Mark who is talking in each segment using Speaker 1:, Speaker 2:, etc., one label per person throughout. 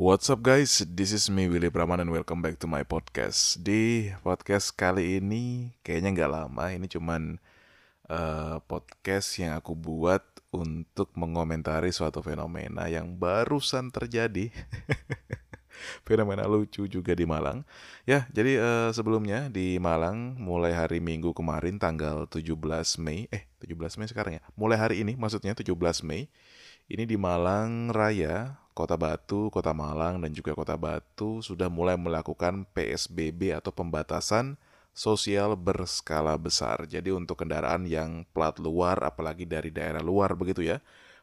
Speaker 1: What's up guys, this is me Willy Praman and welcome back to my podcast. Di podcast kali ini kayaknya nggak lama, ini cuman uh, podcast yang aku buat untuk mengomentari suatu fenomena yang barusan terjadi. Fenomena lucu juga di Malang. Ya, jadi uh, sebelumnya di Malang mulai hari Minggu kemarin tanggal 17 Mei Eh, 17 Mei sekarang ya? Mulai hari ini maksudnya 17 Mei Ini di Malang Raya Kota Batu, Kota Malang, dan juga Kota Batu sudah mulai melakukan PSBB atau pembatasan sosial berskala besar. Jadi untuk kendaraan yang plat luar, apalagi dari daerah luar begitu ya,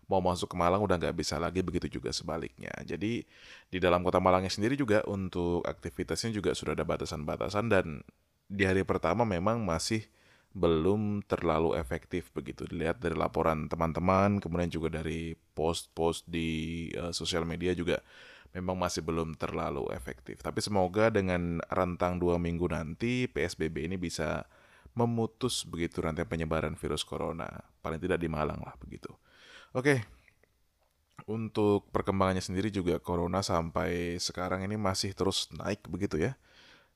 Speaker 1: mau masuk ke Malang udah nggak bisa lagi, begitu juga sebaliknya. Jadi di dalam Kota Malangnya sendiri juga untuk aktivitasnya juga sudah ada batasan-batasan dan di hari pertama memang masih belum terlalu efektif begitu. Dilihat dari laporan teman-teman kemudian juga dari post-post di uh, sosial media juga memang masih belum terlalu efektif. Tapi semoga dengan rentang dua minggu nanti PSBB ini bisa memutus begitu rantai penyebaran virus corona. Paling tidak di Malang lah begitu. Oke untuk perkembangannya sendiri juga corona sampai sekarang ini masih terus naik begitu ya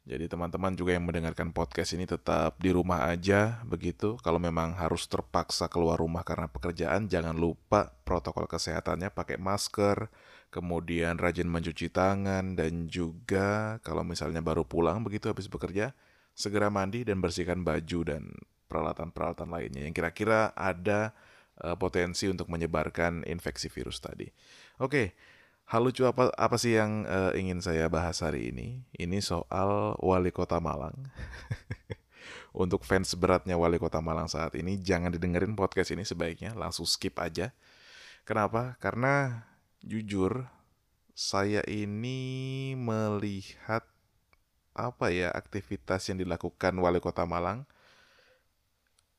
Speaker 1: jadi teman-teman juga yang mendengarkan podcast ini tetap di rumah aja begitu. Kalau memang harus terpaksa keluar rumah karena pekerjaan, jangan lupa protokol kesehatannya pakai masker, kemudian rajin mencuci tangan dan juga kalau misalnya baru pulang begitu habis bekerja, segera mandi dan bersihkan baju dan peralatan-peralatan lainnya yang kira-kira ada uh, potensi untuk menyebarkan infeksi virus tadi. Oke. Okay. Hal lucu apa apa sih yang uh, ingin saya bahas hari ini? Ini soal wali kota Malang. Untuk fans beratnya wali kota Malang saat ini, jangan didengerin podcast ini sebaiknya langsung skip aja. Kenapa? Karena jujur saya ini melihat apa ya aktivitas yang dilakukan wali kota Malang.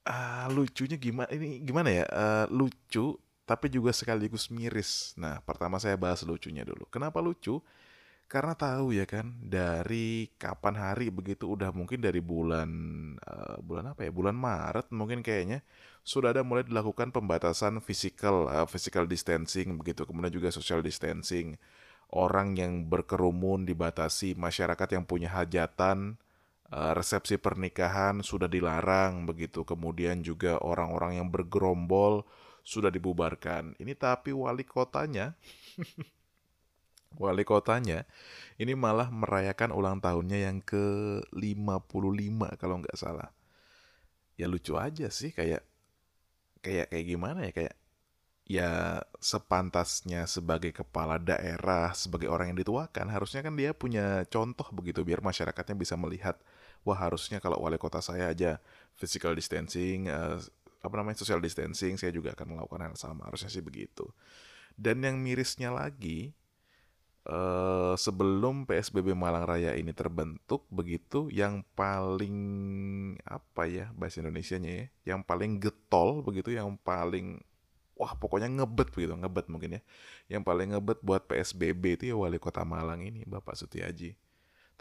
Speaker 1: Uh, lucunya gimana ini gimana ya? Uh, lucu tapi juga sekaligus miris. Nah, pertama saya bahas lucunya dulu. Kenapa lucu? Karena tahu ya kan, dari kapan hari begitu udah mungkin dari bulan uh, bulan apa ya? Bulan Maret mungkin kayaknya sudah ada mulai dilakukan pembatasan physical uh, physical distancing begitu, kemudian juga social distancing. Orang yang berkerumun dibatasi, masyarakat yang punya hajatan, uh, resepsi pernikahan sudah dilarang begitu. Kemudian juga orang-orang yang bergerombol sudah dibubarkan. Ini tapi wali kotanya wali kotanya ini malah merayakan ulang tahunnya yang ke-55 kalau nggak salah. Ya lucu aja sih kayak kayak kayak gimana ya kayak ya sepantasnya sebagai kepala daerah, sebagai orang yang dituakan, harusnya kan dia punya contoh begitu biar masyarakatnya bisa melihat wah harusnya kalau wali kota saya aja physical distancing, uh, apa namanya social distancing saya juga akan melakukan hal sama harusnya sih begitu. Dan yang mirisnya lagi uh, sebelum PSBB Malang Raya ini terbentuk begitu yang paling apa ya bahasa Indonesia-nya ya yang paling getol begitu yang paling wah pokoknya ngebet begitu ngebet mungkin ya. Yang paling ngebet buat PSBB itu ya wali kota Malang ini Bapak Sutiaji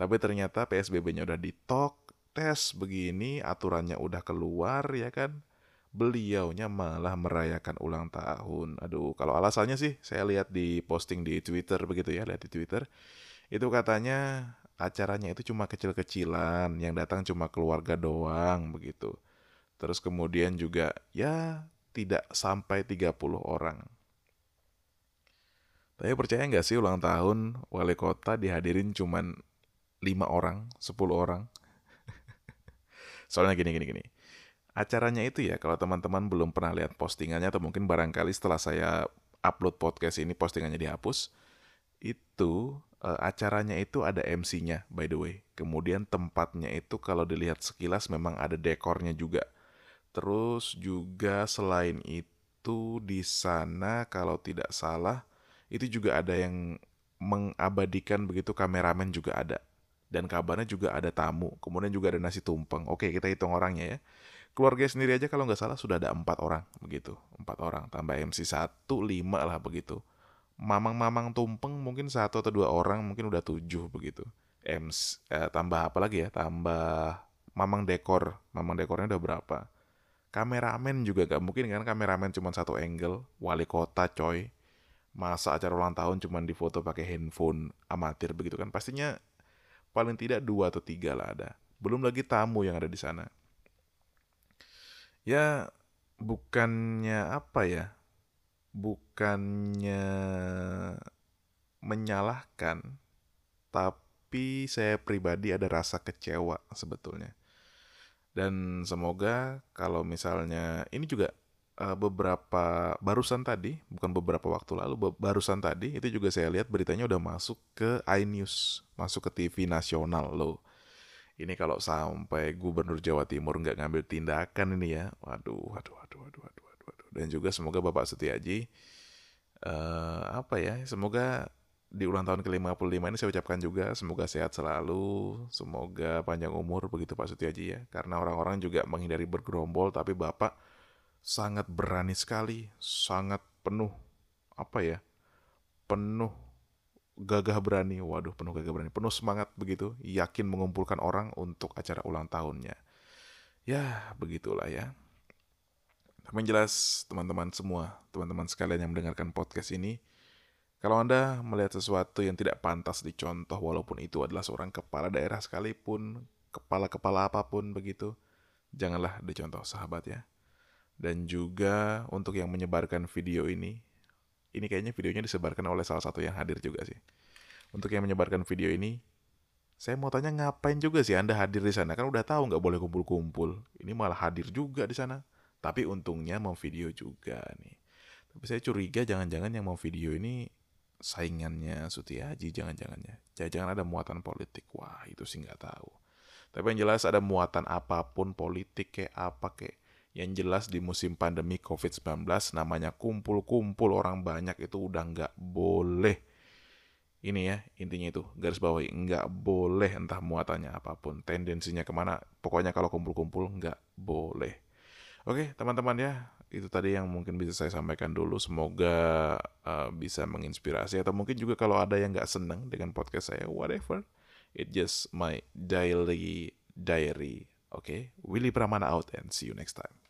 Speaker 1: tapi ternyata PSBB-nya udah ditok tes begini aturannya udah keluar ya kan beliaunya malah merayakan ulang tahun. Aduh, kalau alasannya sih saya lihat di posting di Twitter begitu ya, lihat di Twitter. Itu katanya acaranya itu cuma kecil-kecilan, yang datang cuma keluarga doang begitu. Terus kemudian juga ya tidak sampai 30 orang. Tapi percaya nggak sih ulang tahun wali kota dihadirin cuma 5 orang, 10 orang? Soalnya gini gini gini acaranya itu ya kalau teman-teman belum pernah lihat postingannya atau mungkin barangkali setelah saya upload podcast ini postingannya dihapus itu uh, acaranya itu ada MC-nya by the way. Kemudian tempatnya itu kalau dilihat sekilas memang ada dekornya juga. Terus juga selain itu di sana kalau tidak salah itu juga ada yang mengabadikan begitu kameramen juga ada. Dan kabarnya juga ada tamu. Kemudian juga ada nasi tumpeng. Oke kita hitung orangnya ya keluarga sendiri aja kalau nggak salah sudah ada empat orang begitu. Empat orang tambah MC satu lima lah begitu. Mamang-mamang tumpeng mungkin satu atau dua orang mungkin udah tujuh begitu. MC eh, tambah apa lagi ya? Tambah mamang dekor. Mamang dekornya udah berapa? Kameramen juga gak mungkin kan? Kameramen cuma satu angle. Wali kota coy. Masa acara ulang tahun cuman difoto pakai handphone amatir begitu kan? Pastinya paling tidak dua atau tiga lah ada. Belum lagi tamu yang ada di sana ya bukannya apa ya bukannya menyalahkan tapi saya pribadi ada rasa kecewa sebetulnya dan semoga kalau misalnya ini juga uh, beberapa barusan tadi, bukan beberapa waktu lalu, barusan tadi itu juga saya lihat beritanya udah masuk ke iNews, masuk ke TV nasional loh. Ini kalau sampai Gubernur Jawa Timur nggak ngambil tindakan ini ya, waduh, waduh, waduh, waduh, waduh, waduh, waduh. Dan juga semoga Bapak Setiaji, uh, apa ya, semoga di ulang tahun ke-55 ini saya ucapkan juga semoga sehat selalu, semoga panjang umur begitu Pak Sutiaji ya. Karena orang-orang juga menghindari bergerombol tapi Bapak sangat berani sekali, sangat penuh apa ya? Penuh gagah berani. Waduh, penuh gagah berani, penuh semangat begitu, yakin mengumpulkan orang untuk acara ulang tahunnya. Ya, begitulah ya. Tapi jelas teman-teman semua, teman-teman sekalian yang mendengarkan podcast ini, kalau Anda melihat sesuatu yang tidak pantas dicontoh walaupun itu adalah seorang kepala daerah sekalipun, kepala-kepala apa pun begitu, janganlah dicontoh sahabat ya. Dan juga untuk yang menyebarkan video ini, ini kayaknya videonya disebarkan oleh salah satu yang hadir juga sih. Untuk yang menyebarkan video ini, saya mau tanya ngapain juga sih Anda hadir di sana? Kan udah tahu nggak boleh kumpul-kumpul. Ini malah hadir juga di sana. Tapi untungnya mau video juga nih. Tapi saya curiga jangan-jangan yang mau video ini saingannya Sutiaji jangan-jangannya jangan-jangan ada muatan politik wah itu sih nggak tahu tapi yang jelas ada muatan apa pun politik kayak apa kayak yang jelas di musim pandemi COVID-19 namanya kumpul-kumpul orang banyak itu udah nggak boleh ini ya intinya itu garis bawahi nggak boleh entah muatannya apa pun tendensinya ke mana pokoknya kalau kumpul-kumpul nggak boleh oke teman-teman ya itu tadi yang mungkin bisa saya sampaikan dulu. Semoga uh, bisa menginspirasi atau mungkin juga kalau ada yang nggak seneng dengan podcast saya, whatever, it just my daily diary. Oke, okay? Willy Pramana out and see you next time.